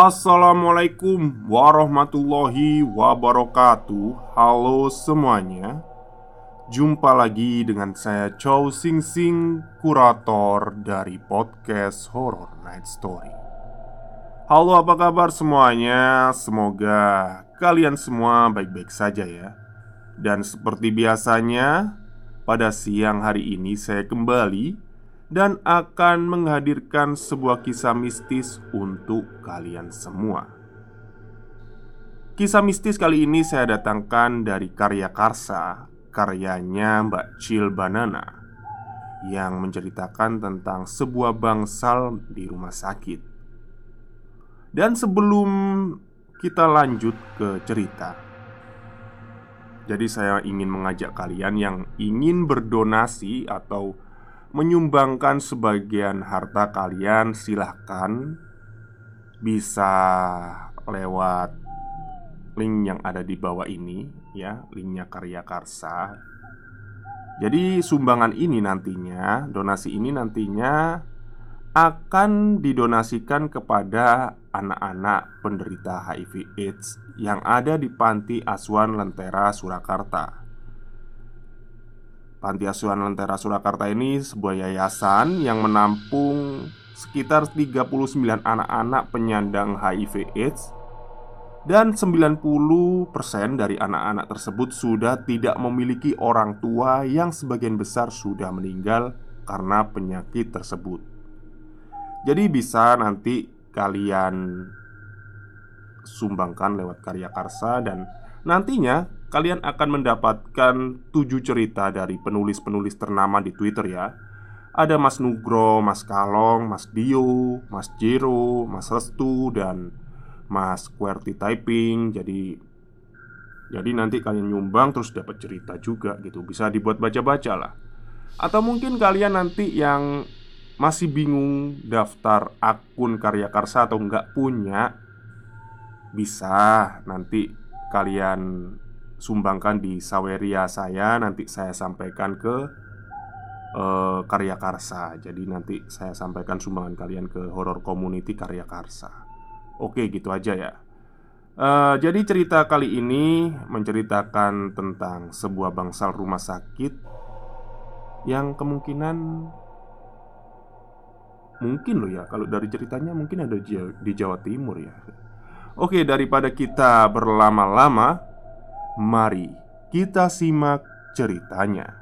Assalamualaikum warahmatullahi wabarakatuh. Halo semuanya. Jumpa lagi dengan saya Chow Sing Sing Kurator dari podcast Horror Night Story. Halo apa kabar semuanya? Semoga kalian semua baik-baik saja ya. Dan seperti biasanya Pada siang hari ini saya kembali dan akan menghadirkan sebuah kisah mistis untuk kalian semua. Kisah mistis kali ini saya datangkan dari karya Karsa, karyanya Mbak Cil Banana yang menceritakan tentang sebuah bangsal di rumah sakit. Dan sebelum kita lanjut ke cerita, jadi saya ingin mengajak kalian yang ingin berdonasi atau menyumbangkan sebagian harta kalian, silahkan bisa lewat link yang ada di bawah ini ya, linknya Karya Karsa. Jadi sumbangan ini nantinya, donasi ini nantinya akan didonasikan kepada anak-anak penderita HIV AIDS yang ada di Panti Asuhan Lentera Surakarta. Panti Asuhan Lentera Surakarta ini sebuah yayasan yang menampung sekitar 39 anak-anak penyandang HIV AIDS dan 90% dari anak-anak tersebut sudah tidak memiliki orang tua yang sebagian besar sudah meninggal karena penyakit tersebut. Jadi bisa nanti kalian sumbangkan lewat karya karsa dan nantinya kalian akan mendapatkan tujuh cerita dari penulis-penulis ternama di Twitter ya. Ada Mas Nugro, Mas Kalong, Mas Dio, Mas Jero, Mas Restu, dan Mas QWERTY Typing. Jadi jadi nanti kalian nyumbang terus dapat cerita juga gitu. Bisa dibuat baca-baca lah. Atau mungkin kalian nanti yang masih bingung daftar akun karya karsa atau nggak punya Bisa nanti kalian sumbangkan di saweria saya nanti saya sampaikan ke uh, karya karsa jadi nanti saya sampaikan sumbangan kalian ke horror community karya karsa oke gitu aja ya. Uh, jadi cerita kali ini menceritakan tentang sebuah bangsal rumah sakit yang kemungkinan mungkin loh ya kalau dari ceritanya mungkin ada di Jawa Timur ya. Oke daripada kita berlama-lama Mari kita simak ceritanya.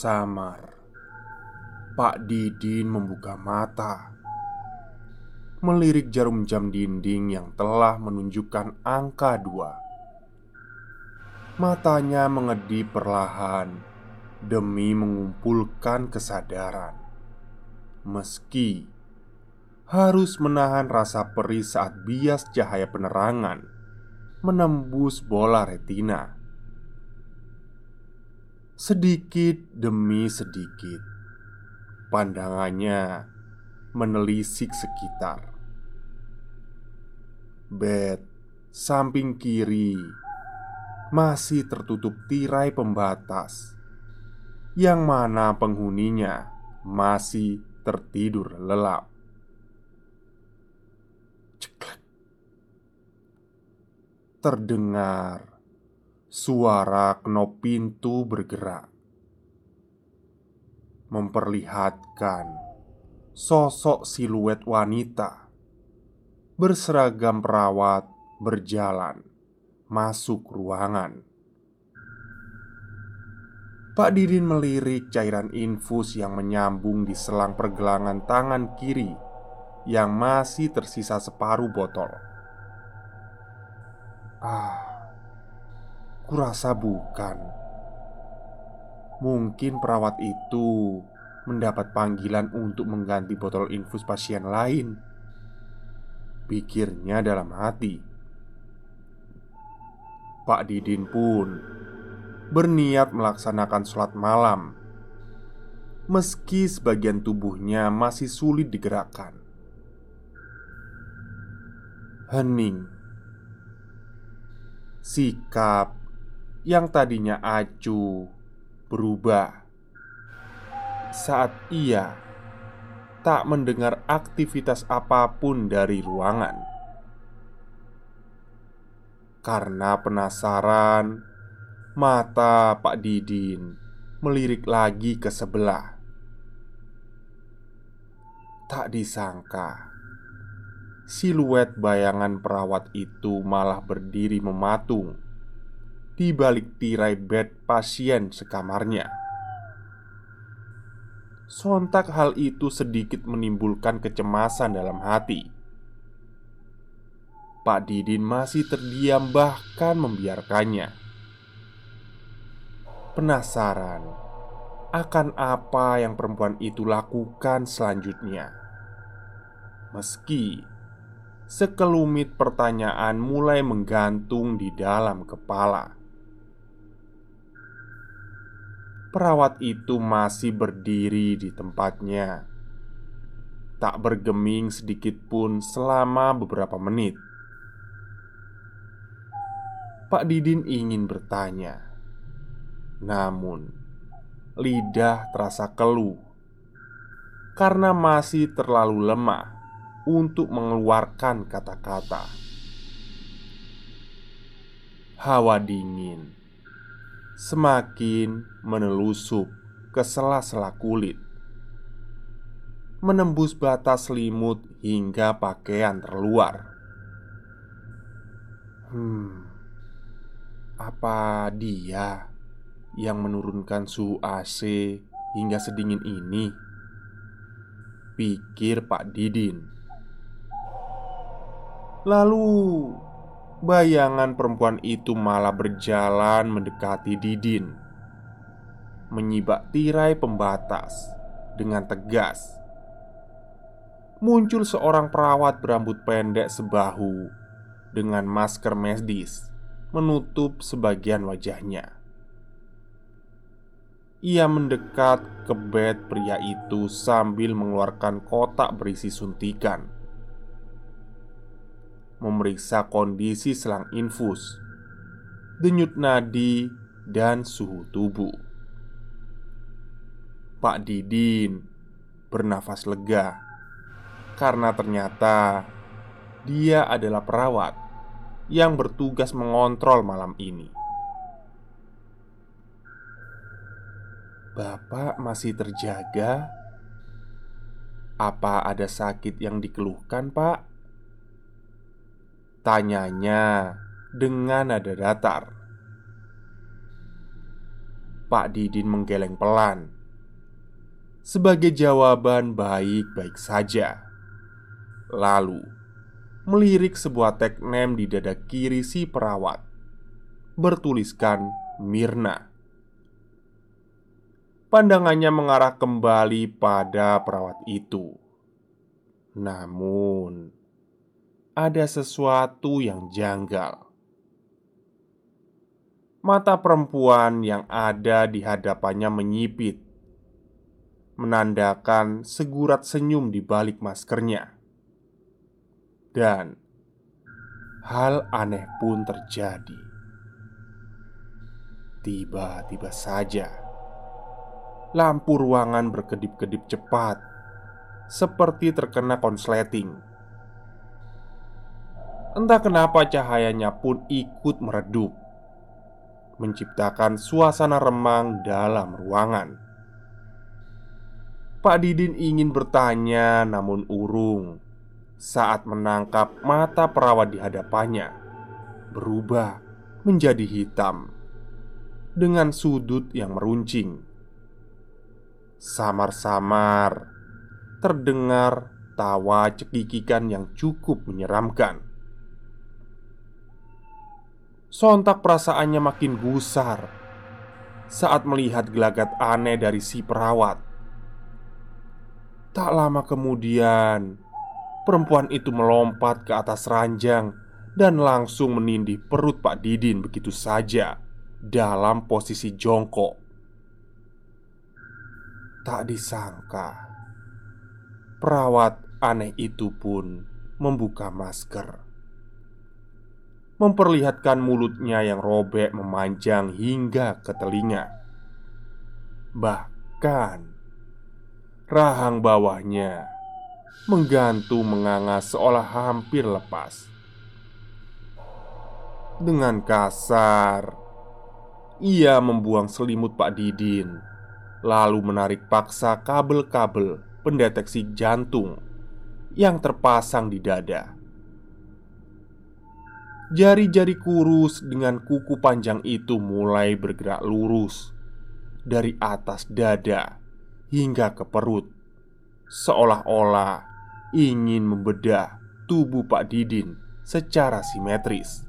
Samar Pak Didin membuka mata melirik jarum jam dinding yang telah menunjukkan angka dua. Matanya mengedip perlahan demi mengumpulkan kesadaran, meski harus menahan rasa perih saat bias cahaya penerangan menembus bola retina. Sedikit demi sedikit, pandangannya menelisik sekitar Bed samping kiri masih tertutup tirai pembatas, yang mana penghuninya masih tertidur lelap. Ceklek. Terdengar suara knop pintu bergerak, memperlihatkan sosok siluet wanita berseragam perawat berjalan masuk ruangan. Pak Didin melirik cairan infus yang menyambung di selang pergelangan tangan kiri yang masih tersisa separuh botol. Ah, kurasa bukan. Mungkin perawat itu mendapat panggilan untuk mengganti botol infus pasien lain Pikirnya dalam hati. Pak Didin pun berniat melaksanakan sholat malam Meski sebagian tubuhnya masih sulit digerakkan. Hening. Sikap yang tadinya acuh berubah. Saat ia tak mendengar aktivitas apa pun dari ruangan. Karena penasaran, mata Pak Didin melirik lagi ke sebelah. Tak disangka, siluet bayangan perawat itu malah berdiri mematung di balik tirai bed pasien sekamarnya. Sontak hal itu sedikit menimbulkan kecemasan dalam hati. Pak Didin masih terdiam, bahkan membiarkannya. Penasaran akan apa yang perempuan itu lakukan selanjutnya, meski sekelumit pertanyaan mulai menggantung di dalam kepala perawat itu masih berdiri di tempatnya, tak bergeming sedikit pun selama beberapa menit. Pak Didin ingin bertanya, namun lidah terasa keluh karena masih terlalu lemah untuk mengeluarkan kata-kata. Hawa dingin semakin menelusup ke sela-sela kulit, menembus batas selimut hingga pakaian terluar. Hmm, apa dia yang menurunkan suhu AC hingga sedingin ini? Pikir Pak Didin. Lalu Bayangan perempuan itu malah berjalan mendekati Didin. Menyibak tirai pembatas dengan tegas. Muncul seorang perawat berambut pendek sebahu Dengan masker medis Menutup sebagian wajahnya. Ia mendekat ke bed pria itu sambil mengeluarkan kotak berisi suntikan memeriksa kondisi selang infus, denyut nadi, dan suhu tubuh. Pak Didin bernafas lega karena ternyata dia adalah perawat yang bertugas mengontrol malam ini. Bapak masih terjaga? Apa ada sakit yang dikeluhkan, Pak? Tanyanya dengan nada datar. Pak Didin menggeleng pelan. Sebagai jawaban baik-baik saja. Lalu Melirik sebuah name di dada kiri si perawat. Bertuliskan Mirna. Pandangannya mengarah kembali pada perawat itu. Namun ada sesuatu yang janggal. Mata perempuan yang ada di hadapannya menyipit, menandakan segurat senyum di balik maskernya, dan hal aneh pun terjadi. Tiba-tiba saja, lampu ruangan berkedip-kedip cepat, seperti terkena konsleting Entah kenapa cahayanya pun ikut meredup Menciptakan suasana remang dalam ruangan. Pak Didin ingin bertanya namun urung Saat menangkap mata perawat di hadapannya Berubah menjadi hitam Dengan sudut yang meruncing. Samar-samar Terdengar tawa cekikikan yang cukup menyeramkan Sontak perasaannya makin gusar saat melihat gelagat aneh dari si perawat. Tak lama kemudian, perempuan itu melompat ke atas ranjang dan langsung menindih perut Pak Didin begitu saja dalam posisi jongkok. Tak disangka, perawat aneh itu pun membuka masker memperlihatkan mulutnya yang robek memanjang hingga ke telinga. Bahkan rahang bawahnya menggantung menganga seolah hampir lepas. Dengan kasar, ia membuang selimut Pak Didin, lalu menarik paksa kabel-kabel pendeteksi jantung yang terpasang di dada. Jari-jari kurus dengan kuku panjang itu mulai bergerak lurus dari atas dada hingga ke perut, seolah-olah ingin membedah tubuh Pak Didin secara simetris.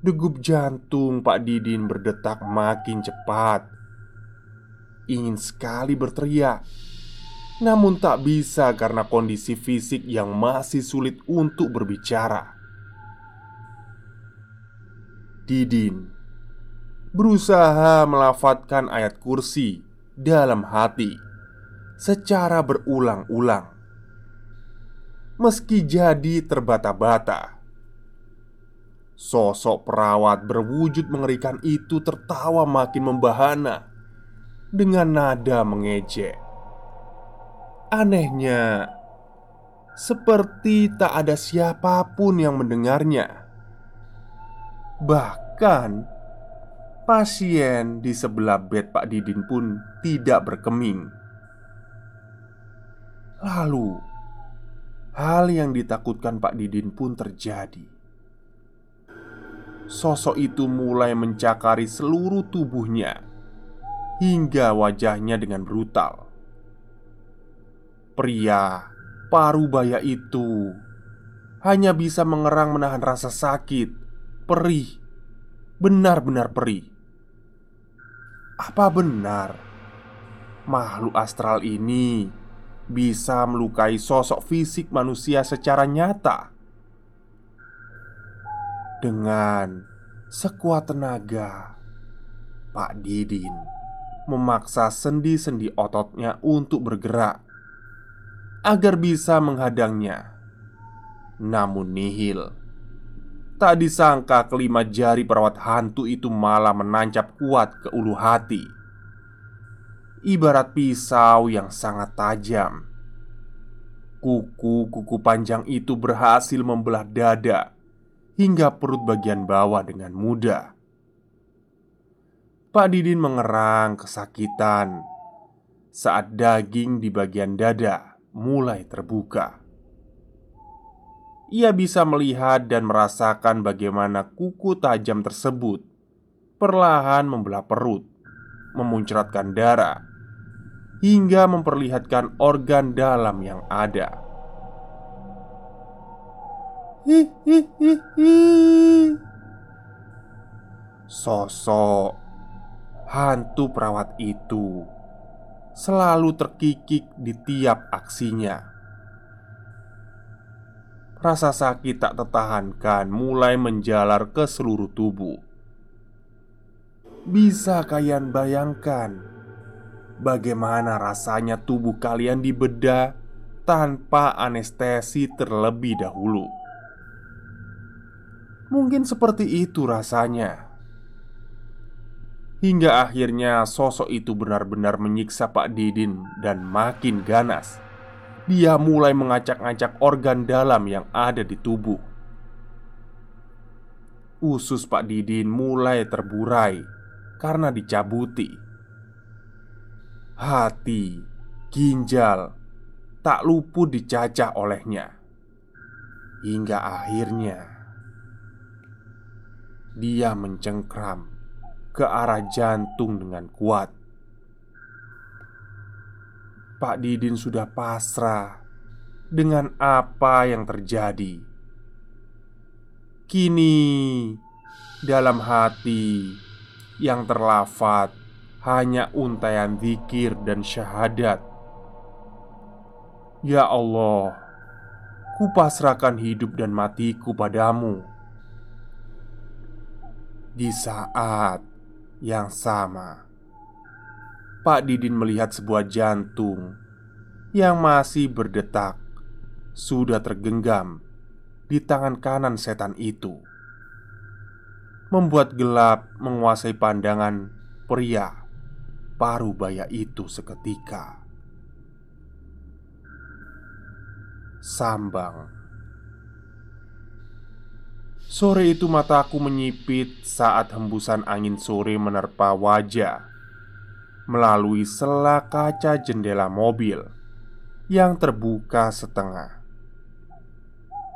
Degup jantung Pak Didin berdetak makin cepat. Ingin sekali berteriak, namun tak bisa karena kondisi fisik yang masih sulit untuk berbicara. Didin berusaha melafatkan ayat kursi dalam hati secara berulang-ulang. Meski jadi terbata-bata, sosok perawat berwujud mengerikan itu tertawa makin membahana dengan nada mengejek. Anehnya, seperti tak ada siapa pun yang mendengarnya. Bahkan Pasien di sebelah bed Pak Didin pun tidak berkeming. Lalu Hal yang ditakutkan Pak Didin pun terjadi. Sosok itu mulai mencakari seluruh tubuhnya Hingga wajahnya dengan brutal. Pria parubaya itu Hanya bisa mengerang menahan rasa sakit perih, benar-benar perih. Apa benar makhluk astral ini bisa melukai sosok fisik manusia secara nyata? Dengan sekuat tenaga, Pak Didin memaksa sendi-sendi ototnya untuk bergerak agar bisa menghadangnya. Namun nihil Tak disangka kelima jari perawat hantu itu malah menancap kuat ke ulu hati. Ibarat pisau yang sangat tajam. Kuku-kuku panjang itu berhasil membelah dada Hingga perut bagian bawah dengan mudah. Pak Didin mengerang kesakitan Saat daging di bagian dada mulai terbuka ia bisa melihat dan merasakan bagaimana kuku tajam tersebut perlahan membelah perut, memuncratkan darah, hingga memperlihatkan organ dalam yang ada. Sosok hantu perawat itu selalu terkikik di tiap aksinya Rasa sakit tak tertahankan mulai menjalar ke seluruh tubuh. Bisa kalian bayangkan bagaimana rasanya tubuh kalian dibedah tanpa anestesi terlebih dahulu? Mungkin seperti itu rasanya. Hingga akhirnya sosok itu benar-benar menyiksa Pak Didin dan makin ganas dia mulai mengacak-ngacak organ dalam yang ada di tubuh. Usus Pak Didin mulai terburai karena dicabuti. Hati, ginjal, tak luput dicacah olehnya. Hingga akhirnya dia mencengkram ke arah jantung dengan kuat. Pak Didin sudah pasrah dengan apa yang terjadi. Kini, dalam hati yang terlafat hanya untayan zikir dan syahadat. Ya Allah, kupasrahkan hidup dan matiku padamu. Di saat yang sama Pak Didin melihat sebuah jantung yang masih berdetak sudah tergenggam di tangan kanan setan itu. Membuat gelap menguasai pandangan pria paruh baya itu seketika. Sambang. Sore itu mataku menyipit saat hembusan angin sore menerpa wajah melalui sela kaca jendela mobil yang terbuka setengah.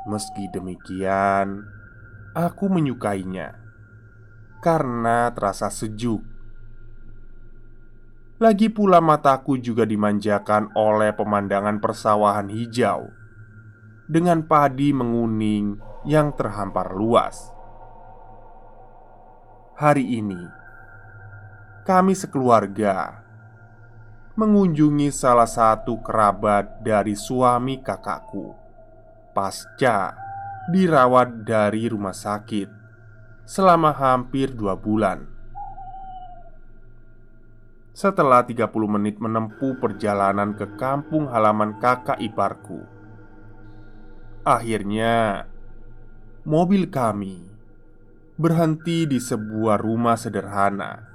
Meski demikian, aku menyukainya karena terasa sejuk. Lagi pula, mataku juga dimanjakan oleh pemandangan persawahan hijau dengan padi menguning yang terhampar luas. Hari ini, kami sekeluarga mengunjungi salah satu kerabat dari suami kakakku pasca dirawat dari rumah sakit selama hampir dua bulan. Setelah 30 menit menempuh perjalanan ke kampung halaman kakak iparku Akhirnya mobil kami berhenti di sebuah rumah sederhana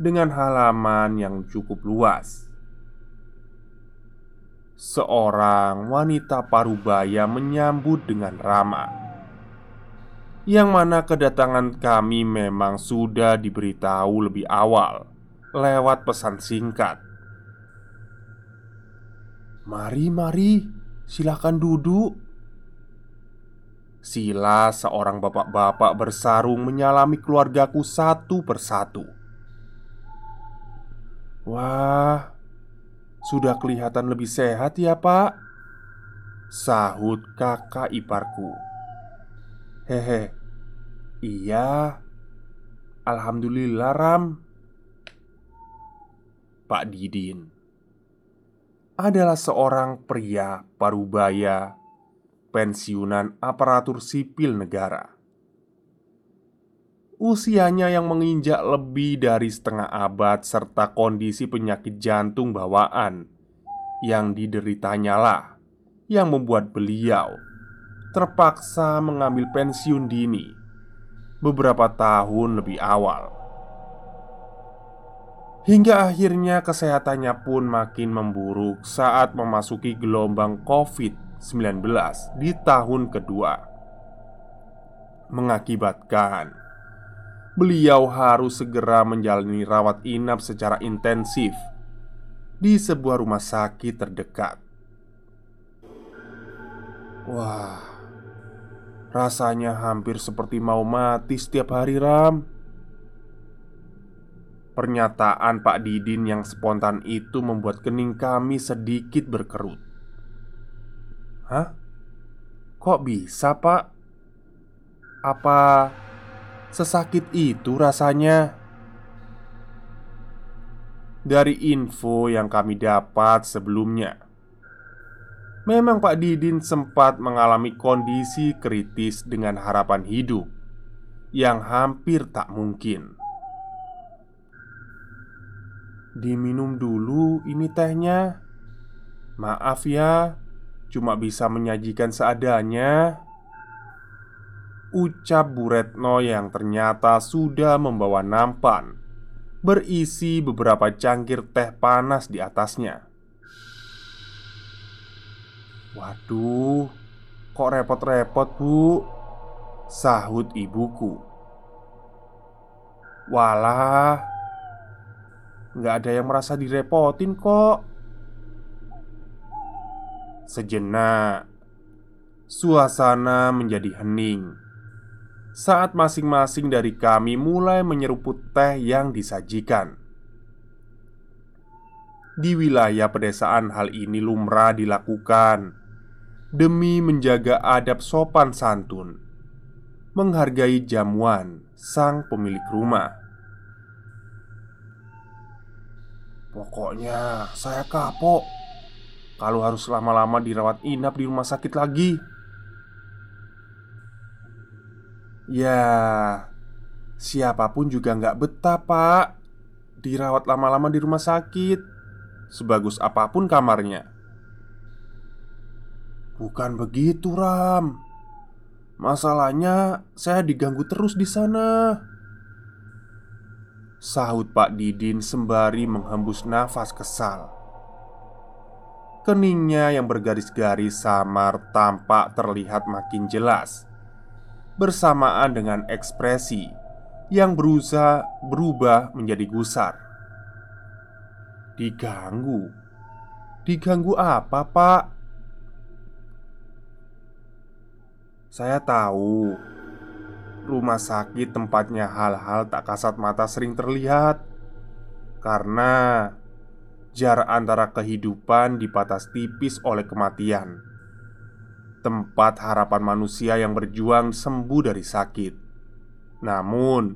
dengan halaman yang cukup luas. Seorang wanita parubaya menyambut dengan ramah, yang mana kedatangan kami memang sudah diberitahu lebih awal lewat pesan singkat. "Mari, mari, silakan duduk." Sila seorang bapak-bapak bersarung menyalami keluargaku satu persatu Wah, sudah kelihatan lebih sehat ya pak? Sahut kakak iparku. Hehe, iya. Alhamdulillah Ram. Pak Didin adalah seorang pria parubaya pensiunan aparatur sipil negara. Usianya yang menginjak lebih dari setengah abad serta kondisi penyakit jantung bawaan yang dideritanya lah yang membuat beliau terpaksa mengambil pensiun dini beberapa tahun lebih awal. Hingga akhirnya kesehatannya pun makin memburuk saat memasuki gelombang COVID 19 di tahun kedua Mengakibatkan Beliau harus segera menjalani rawat inap secara intensif Di sebuah rumah sakit terdekat Wah Rasanya hampir seperti mau mati setiap hari Ram Pernyataan Pak Didin yang spontan itu membuat kening kami sedikit berkerut Hah? Kok bisa, Pak? Apa sesakit itu rasanya? Dari info yang kami dapat sebelumnya, memang Pak Didin sempat mengalami kondisi kritis dengan harapan hidup yang hampir tak mungkin. Diminum dulu ini tehnya. Maaf ya, cuma bisa menyajikan seadanya. Ucap Bu Retno yang ternyata sudah membawa nampan Berisi beberapa cangkir teh panas di atasnya. Waduh, kok repot-repot bu? Sahut ibuku. Walah, nggak ada yang merasa direpotin kok. Sejenak, suasana menjadi hening saat masing-masing dari kami mulai menyeruput teh yang disajikan. Di wilayah pedesaan, hal ini lumrah dilakukan demi menjaga adab sopan santun, menghargai jamuan sang pemilik rumah. Pokoknya, saya kapok kalau harus lama-lama dirawat inap di rumah sakit lagi. Ya, siapa pun juga nggak betah, Pak. Dirawat lama-lama di rumah sakit, sebagus apa pun kamarnya. Bukan begitu, Ram. Masalahnya saya diganggu terus di sana. Sahut Pak Didin sembari menghembus nafas kesal. Keningnya yang bergaris-garis samar tampak terlihat makin jelas Bersamaan dengan ekspresi yang berusaha berubah menjadi gusar Diganggu? Diganggu apa pak? Saya tahu Rumah sakit tempatnya hal-hal tak kasat mata sering terlihat Karena jarak antara kehidupan dipatas tipis oleh kematian. Tempat harapan manusia yang berjuang sembuh dari sakit, namun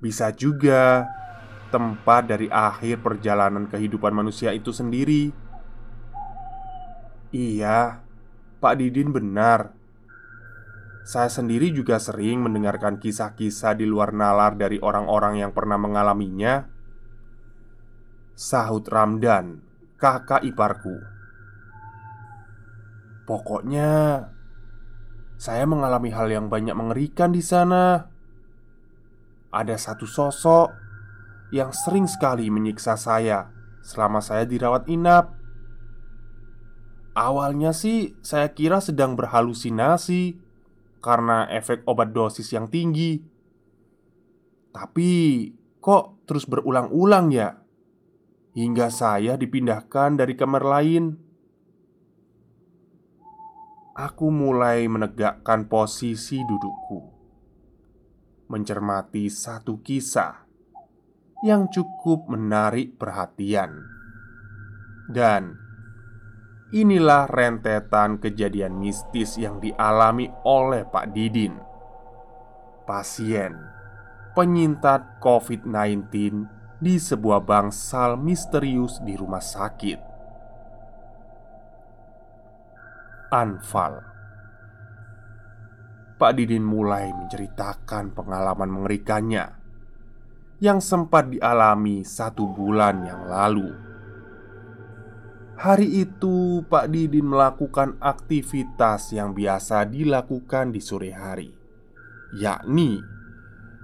bisa juga tempat dari akhir perjalanan kehidupan manusia itu sendiri. Iya, Pak Didin benar. Saya sendiri juga sering mendengarkan kisah-kisah di luar nalar dari orang-orang yang pernah mengalaminya Sahut Ramdan, kakak iparku Pokoknya Saya mengalami hal yang banyak mengerikan di sana Ada satu sosok Yang sering sekali menyiksa saya Selama saya dirawat inap Awalnya sih saya kira sedang berhalusinasi Karena efek obat dosis yang tinggi Tapi kok terus berulang-ulang ya? hingga saya dipindahkan dari kamar lain. Aku mulai menegakkan posisi dudukku, mencermati satu kisah yang cukup menarik perhatian, dan inilah rentetan kejadian mistis yang dialami oleh Pak Didin, pasien penyintat COVID-19 di sebuah bangsal misterius di rumah sakit. Anfal Pak Didin mulai menceritakan pengalaman mengerikannya yang sempat dialami satu bulan yang lalu. Hari itu, Pak Didin melakukan aktivitas yang biasa dilakukan di sore hari, yakni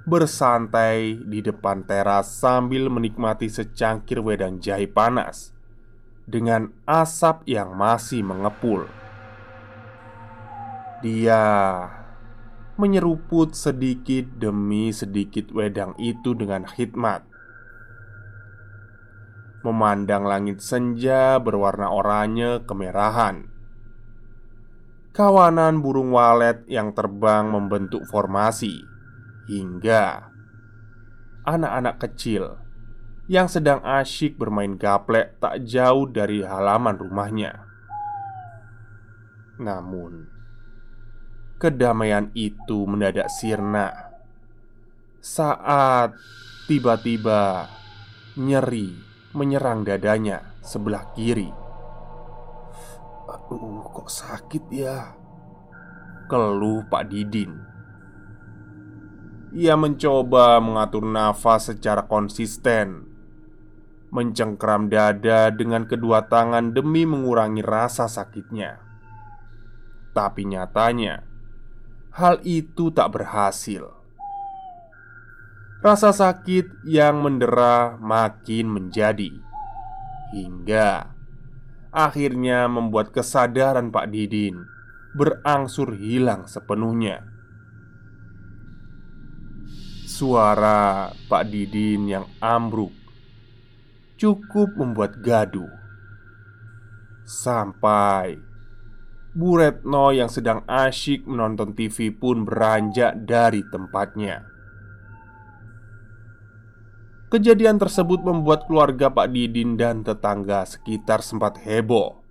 bersantai di depan teras sambil menikmati secangkir wedang jahe panas dengan asap yang masih mengepul. Dia menyeruput sedikit demi sedikit wedang itu dengan khidmat. Memandang langit senja berwarna oranye kemerahan. Kawanan burung walet yang terbang membentuk formasi hingga anak-anak kecil yang sedang asyik bermain gaplek tak jauh dari halaman rumahnya. Namun, kedamaian itu mendadak sirna saat tiba-tiba nyeri menyerang dadanya sebelah kiri. Aduh, kok sakit ya? Keluh Pak Didin ia mencoba mengatur nafas secara konsisten, mencengkram dada dengan kedua tangan demi mengurangi rasa sakitnya. Tapi nyatanya, hal itu tak berhasil. Rasa sakit yang mendera makin menjadi hingga akhirnya membuat kesadaran Pak Didin berangsur hilang sepenuhnya. Suara Pak Didin yang ambruk cukup membuat gaduh. Sampai Bu Retno yang sedang asyik menonton TV pun beranjak dari tempatnya. Kejadian tersebut membuat keluarga Pak Didin dan tetangga sekitar sempat heboh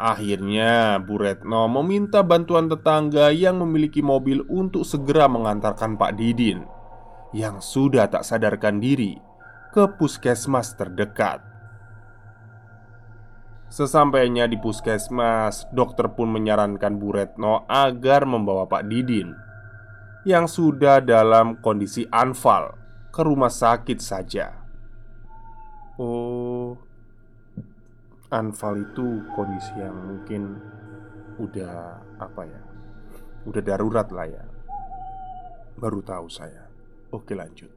Akhirnya, Bu Retno meminta bantuan tetangga yang memiliki mobil untuk segera mengantarkan Pak Didin yang sudah tak sadarkan diri ke puskesmas terdekat. Sesampainya di puskesmas, dokter pun menyarankan Bu Retno agar membawa Pak Didin yang sudah dalam kondisi anfal ke rumah sakit saja. Oh, Anfal itu kondisi yang mungkin udah apa ya? Udah darurat lah ya. Baru tahu saya. Oke, lanjut.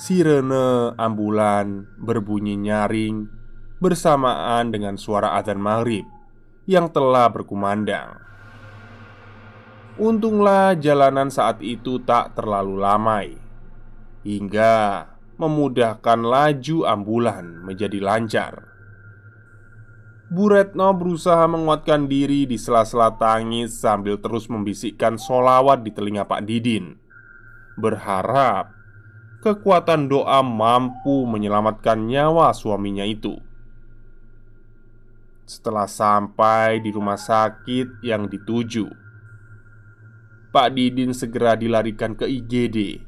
Sirene ambulan berbunyi nyaring bersamaan dengan suara azan maghrib yang telah berkumandang. Untunglah jalanan saat itu tak terlalu lamai hingga memudahkan laju ambulan menjadi lancar. Bu Retno berusaha menguatkan diri di sela-sela tangis sambil terus membisikkan solawat di telinga Pak Didin Berharap kekuatan doa mampu menyelamatkan nyawa suaminya itu. Setelah sampai di rumah sakit yang dituju, Pak Didin segera dilarikan ke IGD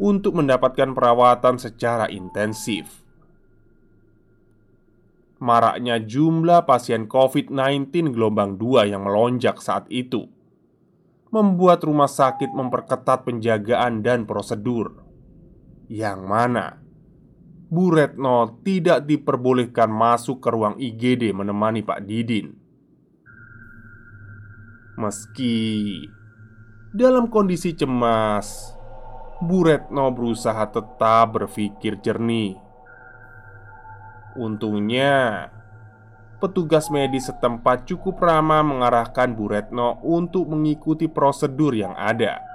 untuk mendapatkan perawatan secara intensif. Maraknya jumlah pasien COVID-19 gelombang 2 yang melonjak saat itu membuat rumah sakit memperketat penjagaan dan prosedur yang mana Bu Retno tidak diperbolehkan masuk ke ruang IGD menemani Pak Didin. Meski dalam kondisi cemas, Bu Retno berusaha tetap berpikir jernih. Untungnya, petugas medis setempat cukup ramah mengarahkan Bu Retno untuk mengikuti prosedur yang ada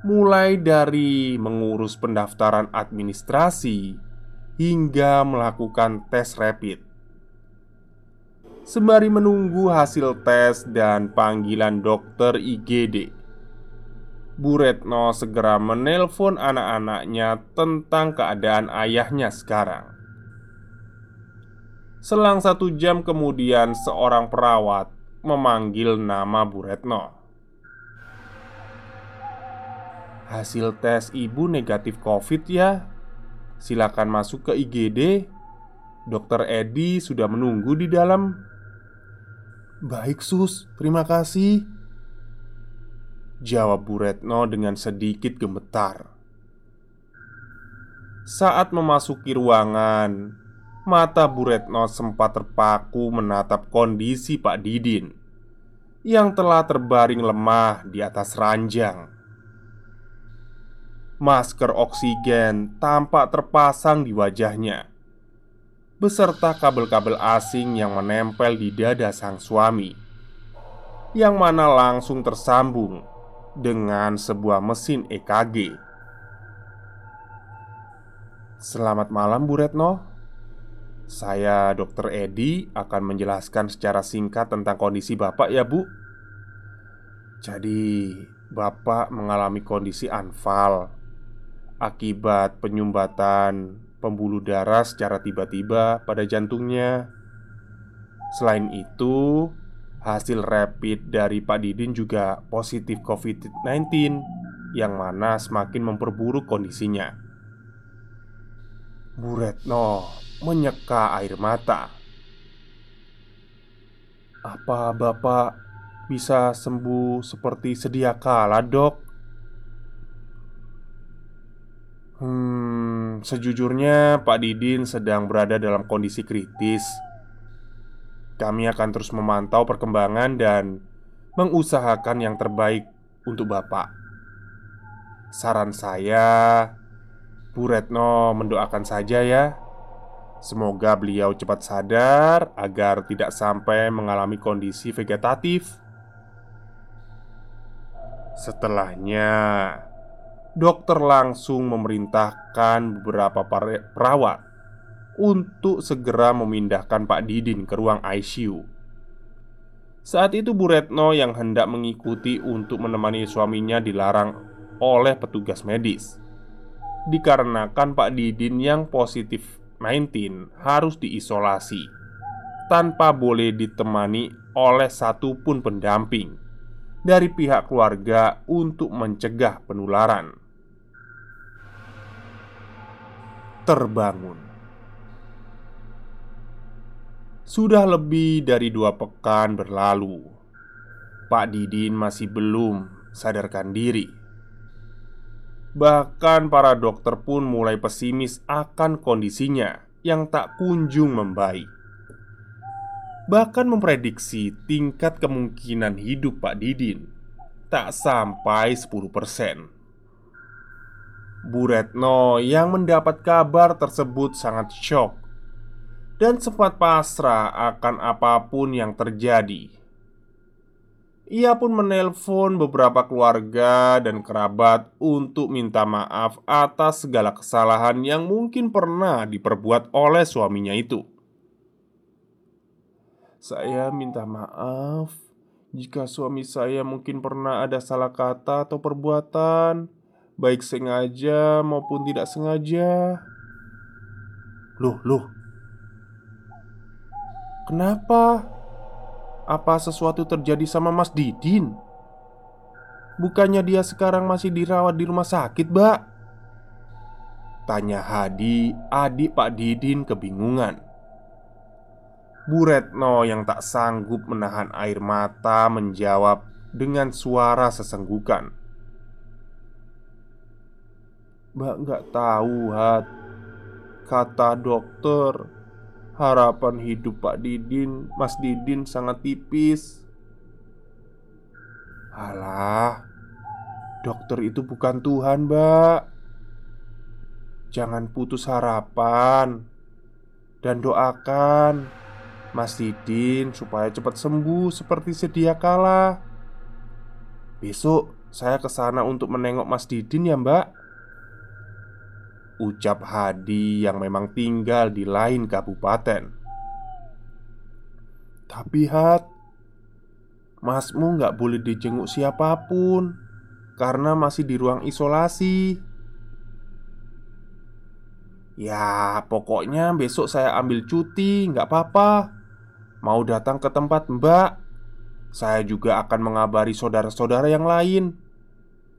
mulai dari mengurus pendaftaran administrasi hingga melakukan tes rapid. Sembari menunggu hasil tes dan panggilan dokter IGD, Bu Retno segera menelpon anak-anaknya tentang keadaan ayahnya sekarang. Selang satu jam kemudian, seorang perawat memanggil nama Bu Retno. Hasil tes ibu negatif COVID ya. Silakan masuk ke IGD Dokter Edi sudah menunggu di dalam. Baik sus, terima kasih. Jawab Bu Retno dengan sedikit gemetar. Saat memasuki ruangan Mata Bu Retno sempat terpaku menatap kondisi Pak Didin Yang telah terbaring lemah di atas ranjang Masker oksigen tampak terpasang di wajahnya Beserta kabel-kabel asing yang menempel di dada sang suami Yang mana langsung tersambung dengan sebuah mesin EKG Selamat malam Bu Retno. Saya Dr. Edi akan menjelaskan secara singkat tentang kondisi Bapak ya Bu. Jadi Bapak mengalami kondisi anfal akibat penyumbatan pembuluh darah secara tiba-tiba pada jantungnya. Selain itu, hasil rapid dari Pak Didin juga positif COVID-19 yang mana semakin memperburuk kondisinya. Bu Retno menyeka air mata. Apa Bapak bisa sembuh seperti sedia kala, Dok? Hmm, sejujurnya Pak Didin sedang berada dalam kondisi kritis. Kami akan terus memantau perkembangan dan mengusahakan yang terbaik untuk Bapak. Saran saya, Bu Retno mendoakan saja ya. Semoga beliau cepat sadar agar tidak sampai mengalami kondisi vegetatif. Setelahnya, dokter langsung memerintahkan beberapa perawat untuk segera memindahkan Pak Didin ke ruang ICU. Saat itu Bu Retno yang hendak mengikuti untuk menemani suaminya dilarang oleh petugas medis Dikarenakan Pak Didin yang positif 19 harus diisolasi Tanpa boleh ditemani oleh satupun pendamping Dari pihak keluarga untuk mencegah penularan terbangun. Sudah lebih dari dua pekan berlalu. Pak Didin masih belum sadarkan diri. Bahkan para dokter pun mulai pesimis akan kondisinya yang tak kunjung membaik. bahkan memprediksi tingkat kemungkinan hidup Pak Didin tak sampai 10%. Bu Retno yang mendapat kabar tersebut sangat shock dan sempat pasrah akan apa pun yang terjadi. Ia pun menelpon beberapa keluarga dan kerabat untuk minta maaf atas segala kesalahan yang mungkin pernah diperbuat oleh suaminya itu. Saya minta maaf jika suami saya mungkin pernah ada salah kata atau perbuatan, baik sengaja maupun tidak sengaja. Loh, loh, kenapa? Apa sesuatu terjadi sama Mas Didin? Bukannya dia sekarang masih dirawat di rumah sakit, Mbak? Tanya Hadi, adik Pak Didin kebingungan Bu Retno yang tak sanggup menahan air mata menjawab dengan suara sesenggukan Mbak nggak tahu, Had Kata dokter Harapan hidup Pak Didin, Mas Didin sangat tipis. Alah, dokter itu bukan Tuhan, Mbak. Jangan putus harapan dan doakan Mas Didin supaya cepat sembuh seperti sedia kala. Besok saya ke sana untuk menengok Mas Didin ya, Mbak. Ucap Hadi yang memang tinggal di lain kabupaten. Tapi Hat Masmu nggak boleh dijenguk siapa pun Karena masih di ruang isolasi. Ya pokoknya besok saya ambil cuti nggak apa-apa. Mau datang ke tempat mbak Saya juga akan mengabari saudara-saudara yang lain.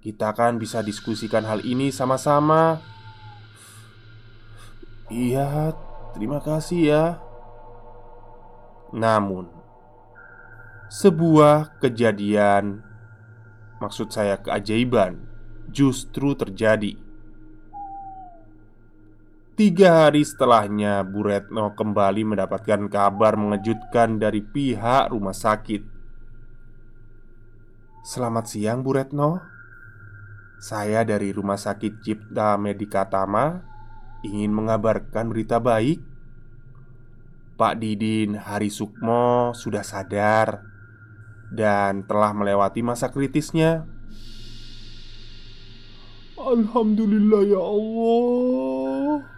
Kita kan bisa diskusikan hal ini sama-sama Iya, terima kasih ya. Namun, sebuah kejadian, maksud saya keajaiban, justru terjadi. Tiga hari setelahnya, Bu Retno kembali mendapatkan kabar mengejutkan dari pihak rumah sakit. Selamat siang, Bu Retno. Saya dari Rumah Sakit Cipta Medikatama ingin mengabarkan berita baik. Pak Didin Hari Sukmo sudah sadar dan telah melewati masa kritisnya. Alhamdulillah ya Allah.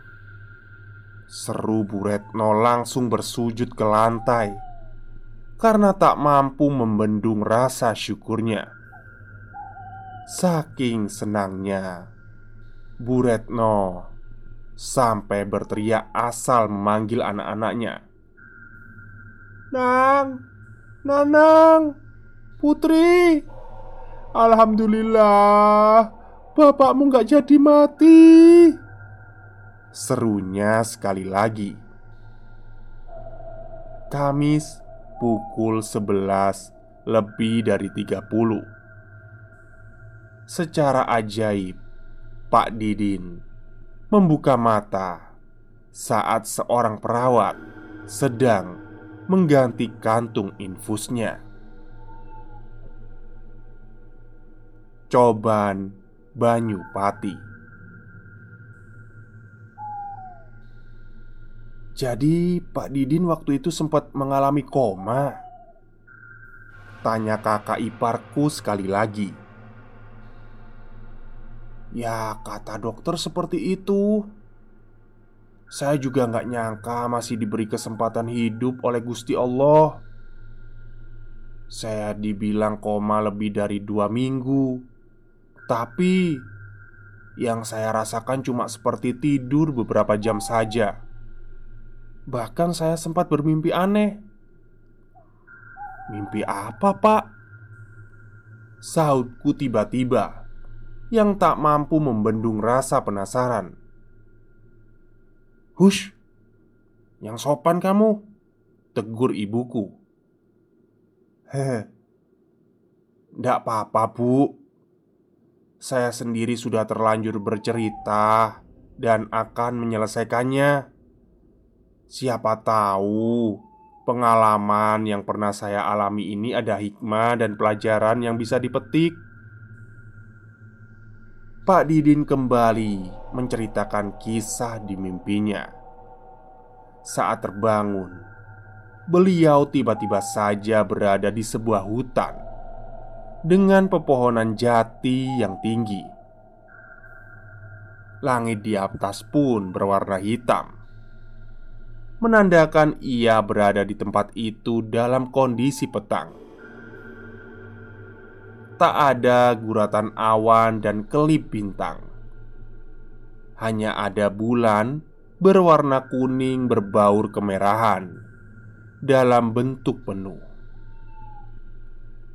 Seru Bu Retno langsung bersujud ke lantai karena tak mampu membendung rasa syukurnya. Saking senangnya, Bu Retno Sampai berteriak asal memanggil anak-anaknya. Nang Nanang Putri. Alhamdulillah Bapakmu gak jadi mati. Serunya sekali lagi. Kamis pukul 11 lebih dari 30 Secara ajaib Pak Didin membuka mata saat seorang perawat sedang mengganti kantung infusnya. Coban Banyu Pati. Jadi, Pak Didin waktu itu sempat mengalami koma. Tanya kakak iparku sekali lagi. Ya, kata dokter seperti itu. Saya juga nggak nyangka masih diberi kesempatan hidup oleh Gusti Allah. Saya dibilang koma lebih dari dua minggu, tapi yang saya rasakan cuma seperti tidur beberapa jam saja. Bahkan saya sempat bermimpi aneh. Mimpi apa, Pak? Sahutku tiba-tiba yang tak mampu membendung rasa penasaran. "Hush, yang sopan kamu!" tegur ibuku. "Hehe, ndak apa-apa, Bu. Saya sendiri sudah terlanjur bercerita dan akan menyelesaikannya. Siapa tahu Pengalaman yang pernah saya alami ini ada hikmah dan pelajaran yang bisa dipetik. Pak Didin kembali menceritakan kisah di mimpinya. Saat terbangun, beliau tiba-tiba saja berada di sebuah hutan dengan pepohonan jati yang tinggi. Langit di atas pun berwarna hitam menandakan ia berada di tempat itu dalam kondisi petang. Tak ada guratan awan dan kelip bintang, hanya ada bulan berwarna kuning berbaur kemerahan dalam bentuk penuh.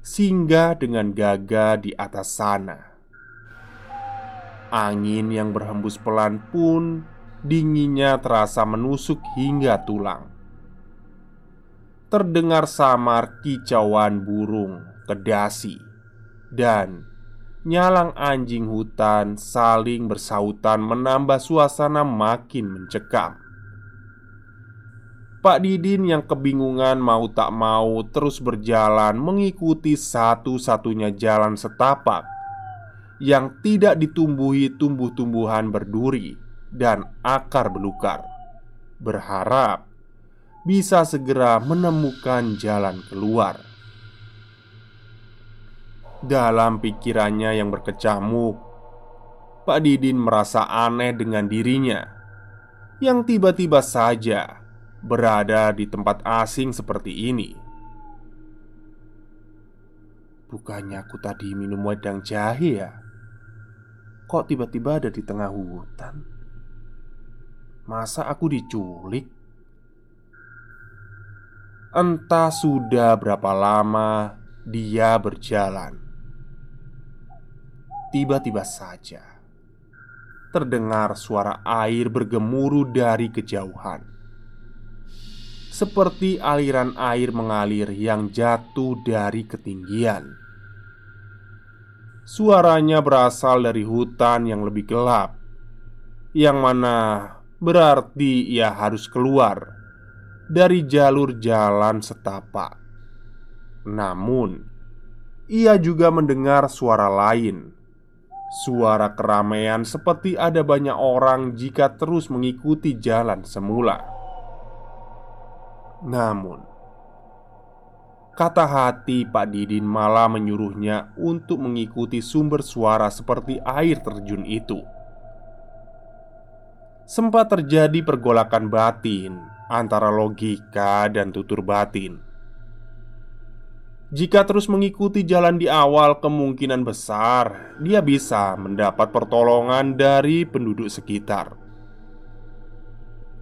Singgah dengan gagah di atas sana. Angin yang berhembus pelan pun Dinginnya terasa menusuk hingga tulang Terdengar samar kicauan burung, kedasi Dan nyalang anjing hutan saling bersautan menambah suasana makin mencekam Pak Didin yang kebingungan mau tak mau terus berjalan mengikuti satu-satunya jalan setapak yang tidak ditumbuhi tumbuh-tumbuhan berduri dan akar belukar, berharap bisa segera menemukan jalan keluar. Dalam pikirannya yang berkecamuk, Pak Didin merasa aneh dengan dirinya yang tiba-tiba saja berada di tempat asing seperti ini. Bukannya aku tadi minum wedang jahe ya? Kok tiba-tiba ada di tengah hutan? Masa aku diculik? Entah sudah berapa lama dia berjalan. Tiba-tiba saja terdengar suara air bergemuruh dari kejauhan, seperti aliran air mengalir yang jatuh dari ketinggian. Suaranya berasal dari hutan yang lebih gelap, yang mana berarti ia harus keluar dari jalur jalan setapak. Namun, ia juga mendengar suara lain. Suara keramaian seperti ada banyak orang jika terus mengikuti jalan semula. Namun, kata hati Pak Didin malah menyuruhnya untuk mengikuti sumber suara seperti air terjun itu sempat terjadi pergolakan batin antara logika dan tutur batin. Jika terus mengikuti jalan di awal, kemungkinan besar dia bisa mendapat pertolongan dari penduduk sekitar.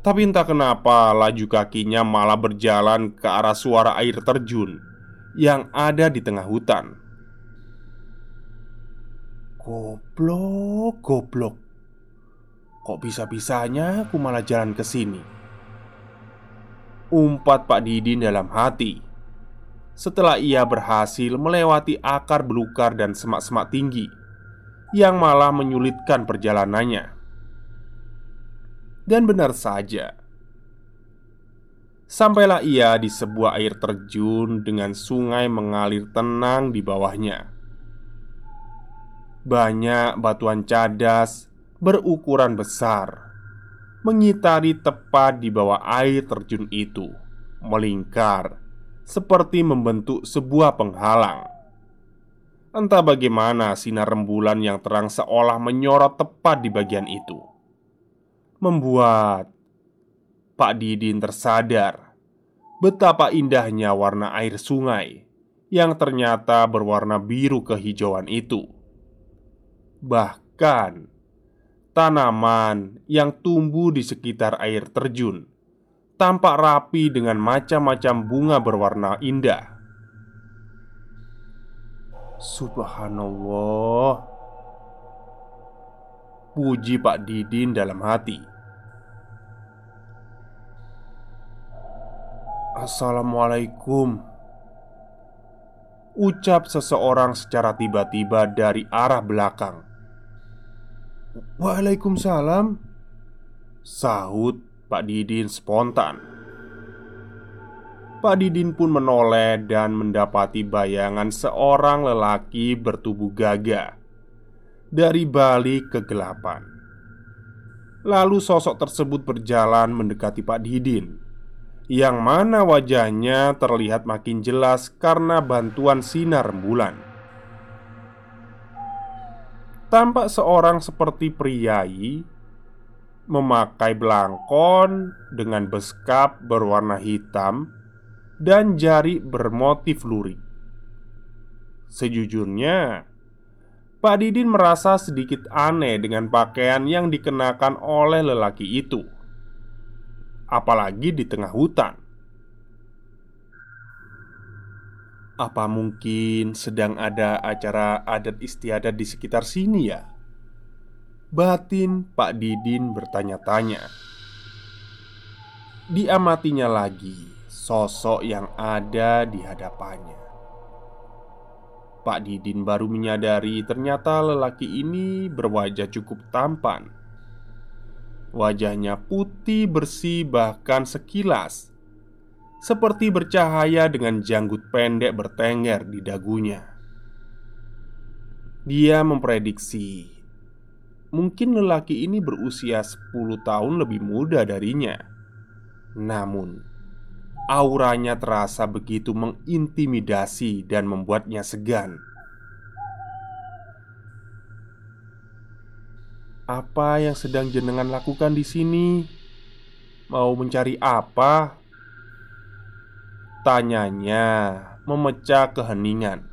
Tapi entah kenapa, laju kakinya malah berjalan ke arah suara air terjun yang ada di tengah hutan. Goblok, goblok. Kok bisa-bisanya aku malah jalan ke sini? Umpat Pak Didin dalam hati Setelah ia berhasil melewati akar belukar dan semak-semak tinggi Yang malah menyulitkan perjalanannya. Dan benar saja Sampailah ia di sebuah air terjun dengan sungai mengalir tenang di bawahnya. Banyak batuan cadas berukuran besar mengitari tepat di bawah air terjun itu, melingkar seperti membentuk sebuah penghalang. Entah bagaimana sinar rembulan yang terang seolah menyorot tepat di bagian itu, membuat Pak Didin tersadar betapa indahnya warna air sungai yang ternyata berwarna biru kehijauan itu. Bahkan tanaman yang tumbuh di sekitar air terjun tampak rapi dengan macam-macam bunga berwarna indah. Subhanallah, puji Pak Didin dalam hati. Assalamualaikum, ucap seseorang secara tiba-tiba dari arah belakang. Waalaikumsalam Sahut Pak Didin spontan Pak Didin pun menoleh dan mendapati bayangan seorang lelaki bertubuh gagah dari balik kegelapan. Lalu sosok tersebut berjalan mendekati Pak Didin Yang mana wajahnya terlihat makin jelas karena bantuan sinar rembulan Tampak seorang seperti priai Memakai belangkon dengan beskap berwarna hitam Dan jari bermotif lurik Sejujurnya Pak Didin merasa sedikit aneh dengan pakaian yang dikenakan oleh lelaki itu, apalagi di tengah hutan. Apa mungkin sedang ada acara adat istiadat di sekitar sini ya? Batin Pak Didin bertanya-tanya. Diamatinya lagi sosok yang ada di hadapannya. Pak Didin baru menyadari ternyata lelaki ini berwajah cukup tampan. Wajahnya putih bersih, bahkan sekilas seperti bercahaya dengan janggut pendek bertengger di dagunya. Dia memprediksi mungkin lelaki ini berusia 10 tahun lebih muda darinya. Namun, Auranya terasa begitu mengintimidasi dan membuatnya segan. Apa yang sedang jenengan lakukan di sini? Mau mencari apa? Tanyanya memecah keheningan.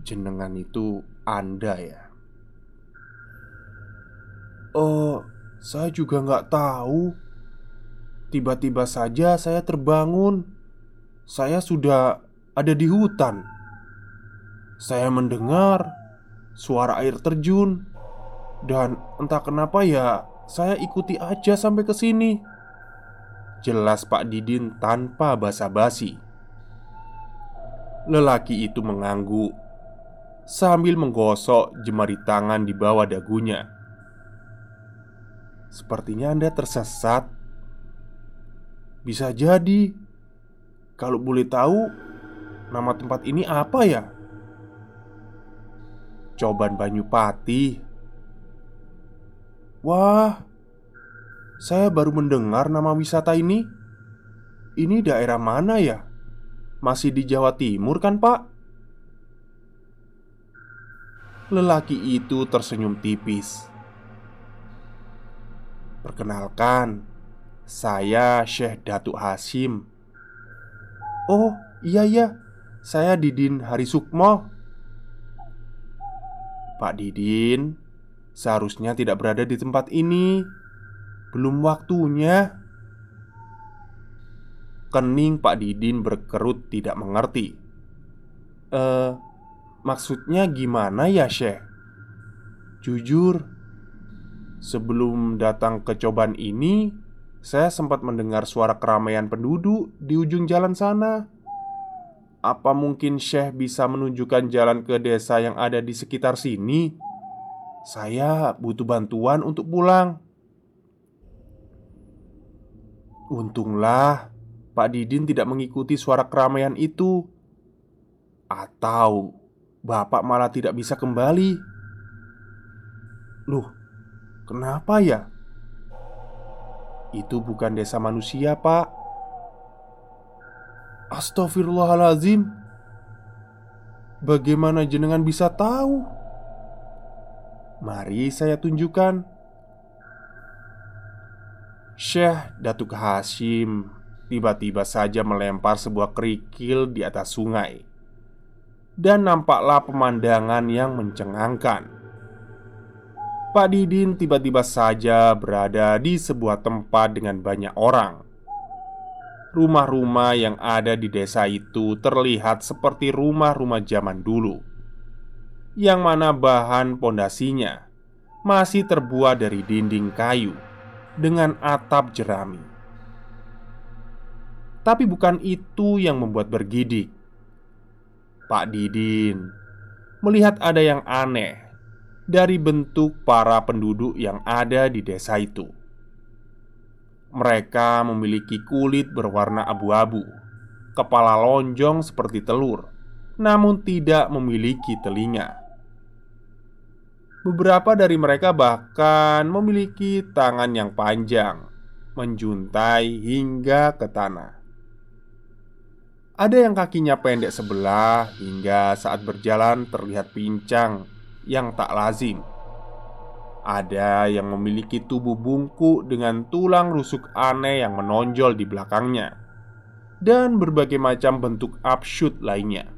Jenengan itu Anda ya? Oh, saya juga nggak tahu. Tiba-tiba saja saya terbangun. Saya sudah ada di hutan. Saya mendengar suara air terjun, dan entah kenapa ya, saya ikuti aja sampai ke sini. Jelas Pak Didin tanpa basa-basi. Lelaki itu mengangguk sambil menggosok jemari tangan di bawah dagunya. Sepertinya Anda tersesat bisa jadi Kalau boleh tahu Nama tempat ini apa ya? Coban Banyupati Wah Saya baru mendengar nama wisata ini Ini daerah mana ya? Masih di Jawa Timur kan pak? Lelaki itu tersenyum tipis Perkenalkan, saya Syekh Datuk Hasim. Oh iya iya. Saya Didin Hari Sukmo Pak Didin Seharusnya tidak berada di tempat ini. Belum waktunya. Kening Pak Didin berkerut tidak mengerti. Eh, maksudnya gimana ya Syekh? Jujur Sebelum datang ke cobaan ini saya sempat mendengar suara keramaian penduduk di ujung jalan sana. Apa mungkin Syekh bisa menunjukkan jalan ke desa yang ada di sekitar sini? Saya butuh bantuan untuk pulang. Untunglah Pak Didin tidak mengikuti suara keramaian itu, atau Bapak malah tidak bisa kembali. Loh, kenapa ya? Itu bukan desa manusia, Pak. Astaghfirullahalazim. Bagaimana jenengan bisa tahu? Mari saya tunjukkan. Syekh Datuk Hashim tiba-tiba saja melempar sebuah kerikil di atas sungai, dan nampaklah pemandangan yang mencengangkan. Pak Didin tiba-tiba saja berada di sebuah tempat dengan banyak orang. Rumah-rumah yang ada di desa itu terlihat seperti rumah-rumah zaman dulu, yang mana bahan pondasinya masih terbuat dari dinding kayu dengan atap jerami. Tapi bukan itu yang membuat bergidik. Pak Didin melihat ada yang aneh dari bentuk para penduduk yang ada di desa itu. Mereka memiliki kulit berwarna abu-abu, kepala lonjong seperti telur, namun tidak memiliki telinga. Beberapa dari mereka bahkan memiliki tangan yang panjang, menjuntai hingga ke tanah. Ada yang kakinya pendek sebelah hingga saat berjalan terlihat pincang yang tak lazim ada yang memiliki tubuh bungkuk dengan tulang rusuk aneh yang menonjol di belakangnya, dan berbagai macam bentuk absurd lainnya.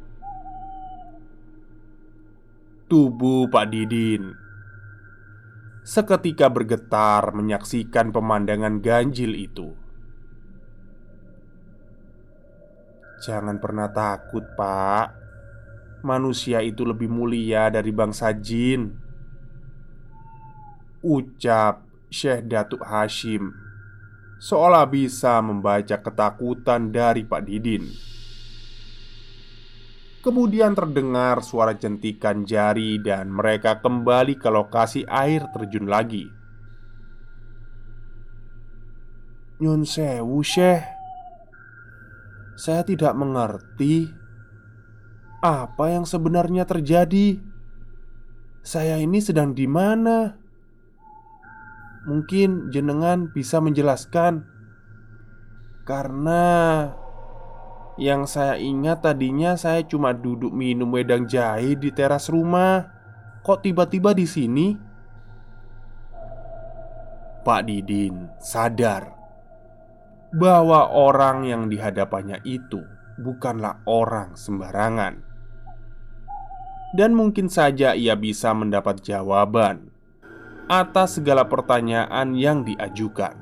Tubuh Pak Didin seketika bergetar menyaksikan pemandangan ganjil itu. Jangan pernah takut, Pak. Manusia itu lebih mulia dari bangsa jin. Ucap Syekh Datuk Hashim Seolah bisa membaca ketakutan dari Pak Didin. Kemudian terdengar suara jentikan jari dan mereka kembali ke lokasi air terjun lagi. Nyun sewu Syekh. Saya tidak mengerti Apa yang sebenarnya terjadi? Saya ini sedang di mana? Mungkin jenengan bisa menjelaskan. Karena Yang saya ingat tadinya saya cuma duduk minum wedang jahe di teras rumah. Kok tiba-tiba di sini? Pak Didin sadar. Bahwa orang yang dihadapannya itu bukanlah orang sembarangan, dan mungkin saja ia bisa mendapat jawaban atas segala pertanyaan yang diajukan.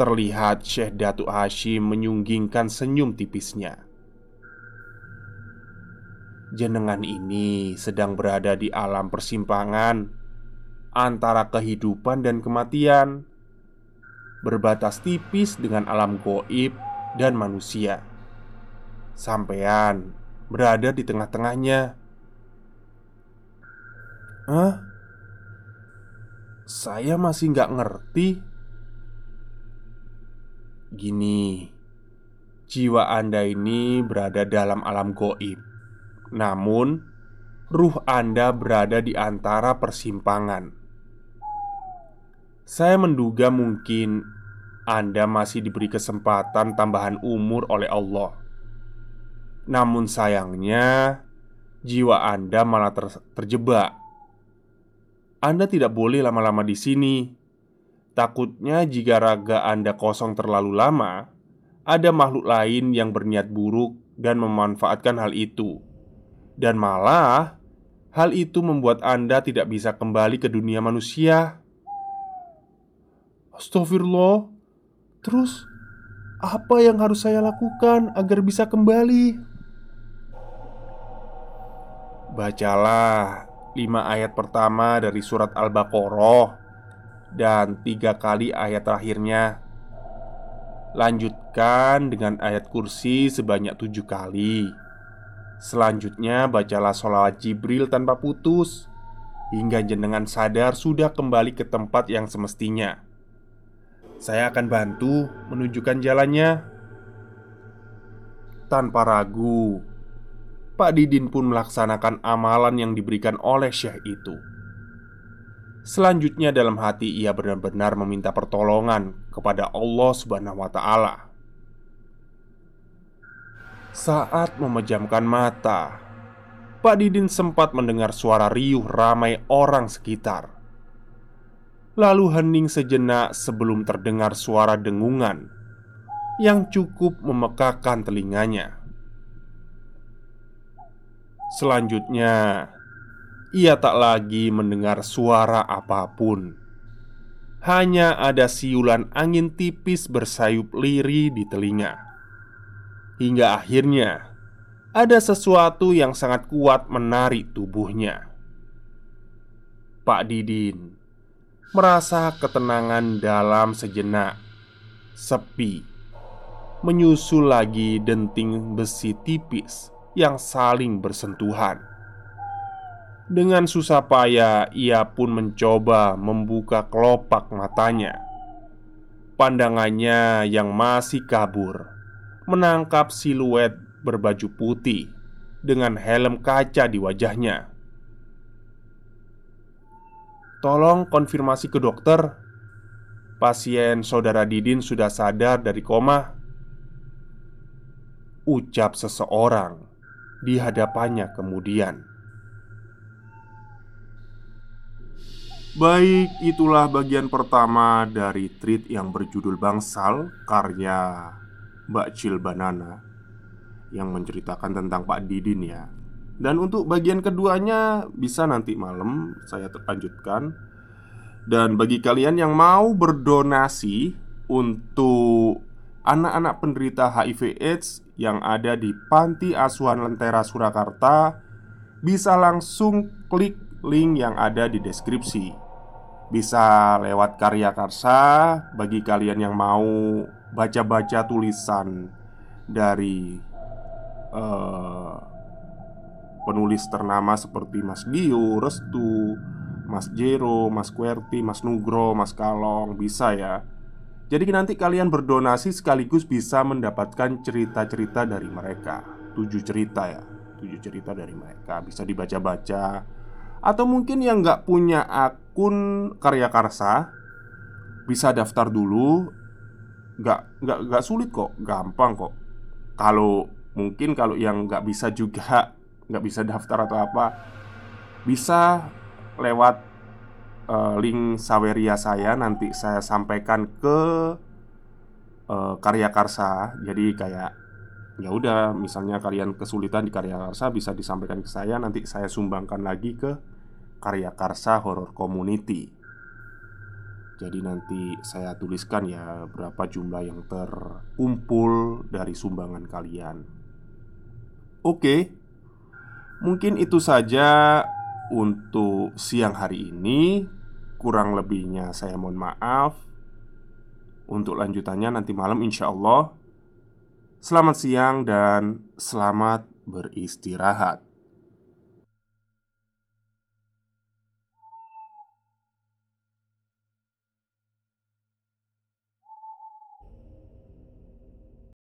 Terlihat Syekh Datuk Hashim menyunggingkan senyum tipisnya. Jenengan ini sedang berada di alam persimpangan antara kehidupan dan kematian, berbatas tipis dengan alam goib dan manusia. Sampean berada di tengah-tengahnya. Hah? Saya masih nggak ngerti Gini Jiwa Anda ini berada dalam alam goib Namun Ruh Anda berada di antara persimpangan Saya menduga mungkin Anda masih diberi kesempatan tambahan umur oleh Allah Namun sayangnya Jiwa Anda malah ter terjebak anda tidak boleh lama-lama di sini. Takutnya, jika raga Anda kosong terlalu lama, ada makhluk lain yang berniat buruk dan memanfaatkan hal itu, dan malah hal itu membuat Anda tidak bisa kembali ke dunia manusia. Astagfirullah, terus apa yang harus saya lakukan agar bisa kembali? Bacalah lima ayat pertama dari surat Al-Baqarah dan tiga kali ayat terakhirnya. Lanjutkan dengan ayat kursi sebanyak tujuh kali. Selanjutnya, bacalah sholawat Jibril tanpa putus hingga jenengan sadar sudah kembali ke tempat yang semestinya. Saya akan bantu menunjukkan jalannya tanpa ragu. Pak Didin pun melaksanakan amalan yang diberikan oleh Syekh itu. Selanjutnya, dalam hati ia benar-benar meminta pertolongan kepada Allah Subhanahu wa Ta'ala. Saat memejamkan mata, Pak Didin sempat mendengar suara riuh ramai orang sekitar. Lalu hening sejenak sebelum terdengar suara dengungan yang cukup memekakan telinganya. Selanjutnya, ia tak lagi mendengar suara apa pun. Hanya ada siulan angin tipis bersayup liri di telinga. Hingga akhirnya ada sesuatu yang sangat kuat menarik tubuhnya. Pak Didin merasa ketenangan dalam sejenak, sepi, menyusul lagi denting besi tipis yang saling bersentuhan. Dengan susah payah, ia pun mencoba membuka kelopak matanya. Pandangannya yang masih kabur menangkap siluet berbaju putih dengan helm kaca di wajahnya. Tolong konfirmasi ke dokter. Pasien saudara Didin sudah sadar dari koma. Ucap seseorang di hadapannya kemudian. Baik, itulah bagian pertama dari treat yang berjudul Bangsal karya Mbak Cil Banana yang menceritakan tentang Pak Didin ya. Dan untuk bagian keduanya bisa nanti malam saya lanjutkan Dan bagi kalian yang mau berdonasi untuk anak-anak penderita HIV AIDS yang ada di Panti Asuhan Lentera Surakarta Bisa langsung klik link yang ada di deskripsi Bisa lewat karya karsa bagi kalian yang mau baca-baca tulisan dari uh, penulis ternama seperti Mas Dio, Restu, Mas Jero, Mas Kuerti, Mas Nugro, Mas Kalong bisa ya. Jadi nanti kalian berdonasi sekaligus bisa mendapatkan cerita-cerita dari mereka. Tujuh cerita ya. Tujuh cerita dari mereka. Bisa dibaca-baca. Atau mungkin yang nggak punya akun karya karsa Bisa daftar dulu. Nggak, nggak, nggak sulit kok. Gampang kok. Kalau mungkin kalau yang nggak bisa juga nggak bisa daftar atau apa bisa lewat uh, link Saweria saya nanti saya sampaikan ke uh, Karya Karsa. Jadi kayak ya udah misalnya kalian kesulitan di Karya Karsa bisa disampaikan ke saya. Nanti saya sumbangkan lagi ke Karya Karsa Horror Community. Jadi nanti saya tuliskan ya berapa jumlah yang terkumpul dari sumbangan kalian. Oke, Mungkin itu saja untuk siang hari ini. Kurang lebihnya saya mohon maaf. Untuk lanjutannya nanti malam insya Allah. Selamat siang dan selamat beristirahat.